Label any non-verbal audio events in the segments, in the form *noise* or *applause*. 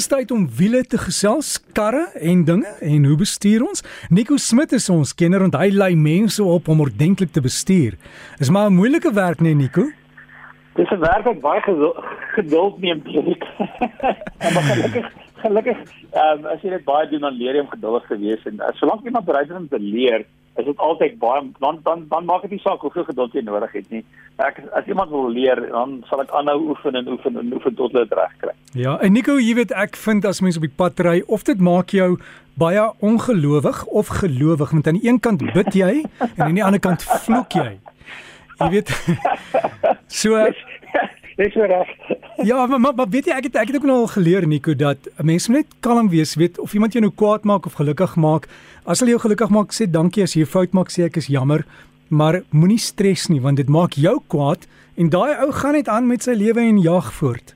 is tyd om wiele te gesels, karre en dinge en hoe bestuur ons? Nico Smit is ons kenner en hy lei mense op om ordentlik te bestuur. Is maar 'n moeilike werk nee Nico. Dis 'n werk wat baie geduld neem. *laughs* maar gelukkig gelukkig um, as jy dit baie doen dan leer jy om geduldig te wees en uh, solank jy maar bereid is om te leer, is dit altyd baie dan dan dan maak dit nie saak hoeveel geduld jy nodig het nie. Ek as iemand wil leer, dan sal ek aanhou oefen en oefen en oefen tot hulle dit reg kry. Ja, en Nico, jy weet ek vind as mense op die pad ry, of dit maak jou baie ongelowig of gelowig, want aan die een kant bid jy en aan die ander kant vloek jy. Jy weet *laughs* so Dis *laughs* reg. Ja, maar, maar maar weet jy ek het ek het ook nou al geleer Nico dat 'n mens moet net kalm wees, weet of iemand jou nou kwaad maak of gelukkig maak. As hulle jou gelukkig maak, sê dankie as jy 'n fout maak, sê ek is jammer, maar moenie stres nie want dit maak jou kwaad en daai ou gaan net aan met sy lewe en jag voort.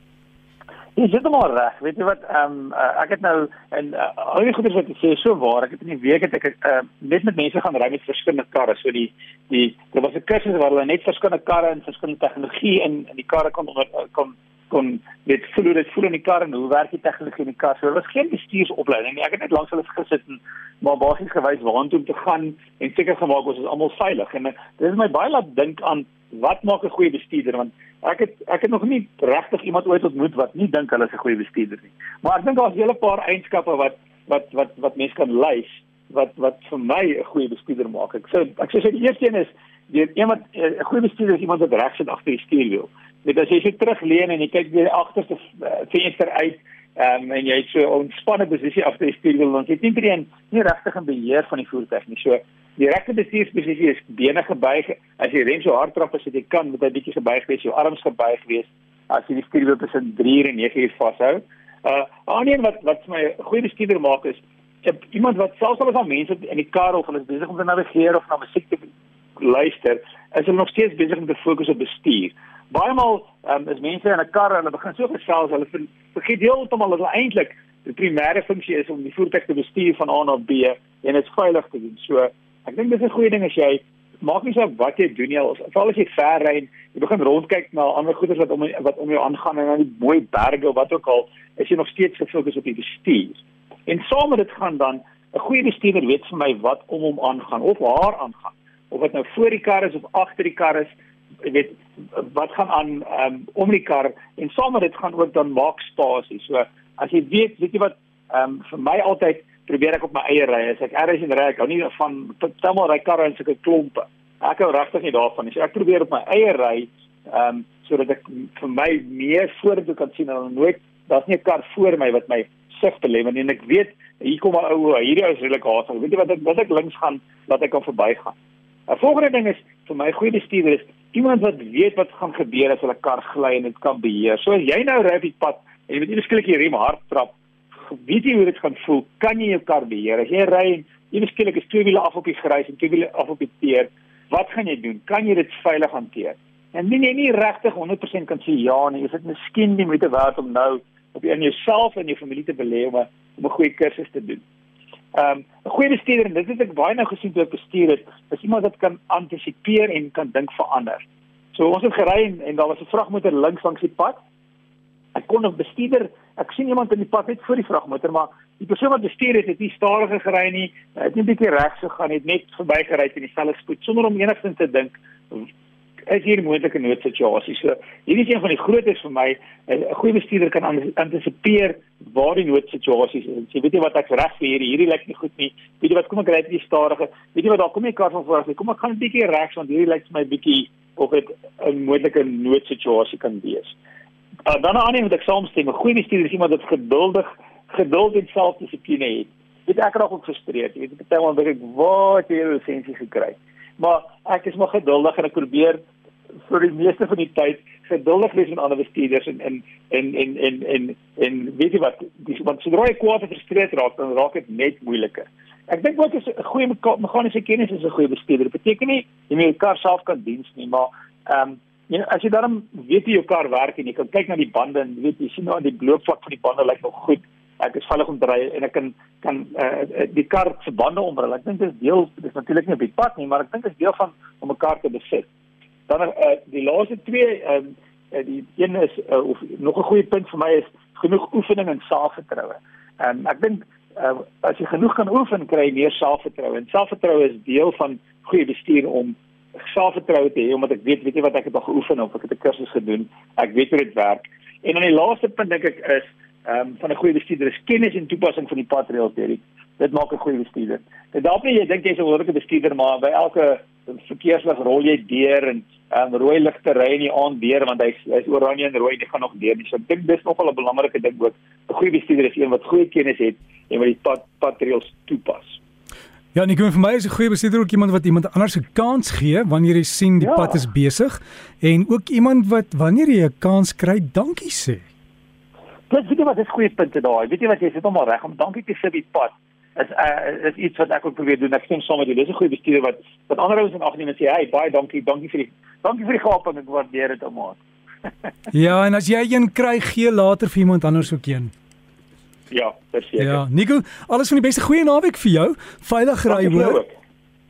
Jy sit maar reg. Weet jy wat? Ehm um, uh, ek het nou en uh, al die goeders wat jy sê so waar. Ek het in die week het ek uh, net met mense gaan ry met verskillende karre. So die die daar was 'n kursus waar hulle net verskillende karre en verskillende tegnologie in in die karre kon onder kon kon weet voel dit voel in die kar en hoe werk die tegnologie in die kar. So daar was geen bestuursopleiding nie. Ek het net langs hulle gesit en maar basies gewys waartoe om te gaan en seker gemaak ons is almal veilig. En uh, dit het my baie laat dink aan wat maak 'n goeie bestuurder want ek het ek het nog nie regtig iemand ooit ontmoet wat nie dink hulle is 'n goeie bestuurder nie. Maar ek dink daar's 'n hele paar eienskappe wat wat wat wat mense kan lys wat wat vir my 'n goeie bestuurder maak. Ek sê ek sê die eerste een is die iemand 'n goeie bestuurder is iemand wat reg sit agter die stuurwiel. Net as jy so terugleun en jy kyk deur die agterste uh, venster uit um, en jy het so 'n ontspanne posisie agter die stuurwiel dan jy het nie nie regtig 'n beheer van die voertuig nie. So Die regte bestuursposisie is bene gebuig. As jy rem so hard trap as jy kan, moet jy bietjie gebuig wees, jou arms gebuig wees as jy die stuurwiel tussen 3 en 9 uur vashou. Uh, aanneem wat wat vir my 'n goeie bestuurder maak is iemand wat selfs al is al mense in die kar of hulle is besig om te navigeer of na musiek te luister, is hulle nog steeds besig om te fokus op bestuur. Baie maal um, is mense in 'n kar en hulle begin so gesels, hulle vergeet heeltemal dat hulle eintlik die primêre funksie is om die voertuig te bestuur van A na B en dit veilig te doen. So Ek dink dis 'n goeie ding as jy maak nie saak wat jy doen nie, veral as jy ver ry en jy begin rondkyk na ander goederes wat om wat om jou aangaan en dan die mooi berge of wat ook al, is jy nog steeds gefokus op die bestuur. En saam met dit gaan dan 'n goeie bestuurder weet vir my wat om hom aangaan of haar aangaan. Of dit nou voor die kar is of agter die kar is, weet wat gaan aan um, om die kar en saam met dit gaan ook dan maak spasie. So as jy weet, weet jy wat ehm um, vir my altyd probeer ek op my eie ry. As ek ergens in ry, ek hou nie van totaal ry karre in sulke klompe. Ek hou regtig nie daarvan nie. So ek probeer op my eie ry ehm um, sodat ek vir my meer vorentoe kan sien en nooit daar's nie 'n kar voor my wat my sig belemmer nie en ek weet hier kom 'n ou hierdie ou is redelik haastig. Weet jy wat ek wat ek links gaan dat ek kan verbygaan. 'n Volgende ding is vir my goeie bestuurder is iemand wat weet wat gaan gebeur as hulle kar gly en dit kan beheer. So as jy nou ry op die pad en jy moet nie beskiklik die rem hard trap weet jy hoe dit gaan voel? Kan jy jou kar beheer? As jy ry en jy beskiklik is twee wiele af op die grys en twee wiele af op die teer, wat gaan jy doen? Kan jy dit veilig hanteer? En nie nie, nie regtig 100% kan sê ja nie, is dit miskien nie moeite werd om nou op in jouself en jou familie te belê om 'n goeie kursus te doen. Ehm um, 'n goeie bestuurder en dit het ek baie nou gesien toe ek bestuur het, is iemand wat kan antisipeer en kan dink vir ander. So ons het gery en, en daar was 'n vragmotor links langs die pad. Ek kon 'n bestuurder ek sien iemand in die pad net voor die vragmotor maar die persoon wat bestuur het het nie stadiger gery nie het net 'n bietjie regs gegaan het net verbygery in dieselfde spoed sonder om enigsins te dink is hier moontlike noodsituasie so hierdie is een van die grootes vir my 'n goeie bestuurder kan antisipeer waar die noodsituasies is. Jy weet jy wat ek reg vir hierdie hierdie lyk nie goed nie. Weet jy wat kom ek ry bietjie stadiger weet jy wat daar kom ek kar van voor af kom ek gaan 'n bietjie regs want hierdie lyk vir my bietjie of dit 'n moontlike noodsituasie kan wees. Uh, dan 'n ander ding wat ek saamstem, 'n goeie bestuurder is iemand wat geduldig, geduld en selfdissipline het. Weet ek raak ook gefrustreerd. Jy weet, partymal dink ek, "Wat het jy lisensie gekry?" Maar ek is maar geduldig en ek probeer vir die meeste van die tyd geduldig wees met ander bestuurders en en en en en en, en weet jy wat, dis want sodra jy kwaad en gefrustreerd raak, dan raak dit net moeiliker. Ek dink wat is 'n goeie meganiese kennis is 'n goeie bestuurder. Dit beteken nie jy moet jou kar self kan diens nie, maar ehm um, Ja, as jy dan weet hoe jou kar werk en jy kan kyk na die bande en weet jy sien nou die bloopvlak van die bande lyk nog goed. Ek is veilig om te ry en ek kan kan uh, die kar se bande omruil. Ek dink dit is deel dis natuurlik nie op die pad nie, maar ek dink dit is deel van om 'n kar te besit. Dan uh, die laaste twee ehm uh, die een is uh, of nog 'n goeie punt vir my is genoeg oefening en selfvertroue. Ehm um, ek dink uh, as jy genoeg kan oefen, kry meer selfvertroue. En selfvertroue is deel van goeie bestuur om selfvertroue te hê omdat ek weet weet jy wat ek het al geoefen of ek het 'n kursus gedoen. Ek weet hoe dit werk. En dan die laaste punt dink ek is ehm um, van 'n goeie bestuurder is kennis en toepassing van die hierdie. Dit maak 'n goeie bestuurder. Dit daarop jy dink jy's 'n wonderlike bestuurder maar by elke verkeerslig rol jy deur en um, rooi ligte ry in die aand deur want hy's hy's oranje en rooi, jy gaan nog deur nie. So ek dink dis nogal 'n belangrike ding ook. 'n Goeie bestuurder is een wat goeie kennis het en wat die pad patrails toepas. Ja, en ek glo vir my is 'n goeie bestuurder ook iemand wat iemand anders 'n kans gee wanneer jy sien die ja. pad is besig en ook iemand wat wanneer jy 'n kans kry, dankie sê. Dit weet jy wat is goeie punte daai. Weet jy wat jy sê hom al reg om dankie te sê op die pad. Is uh, is iets wat ek ook probeer doen. Ek stem saam met jou. Dis 'n goeie bestuurder wat wat ander ouens in ag neem en sê, "Hey, baie dankie, dankie vir die dankie vir die gaping. Ek waardeer dit almal." *laughs* ja, en as jy een kry, gee later vir iemand anders ook een. Ja, verseker. Ja, Nico, alles van die beste goeie naweek vir jou. Veilig ry hoor.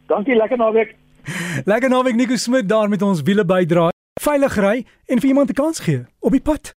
Dankie, lekker naweek. *laughs* Lekker naweek Nico Smit daar met ons wiele bydra. Veilig ry en vir iemand 'n kans gee op die pad.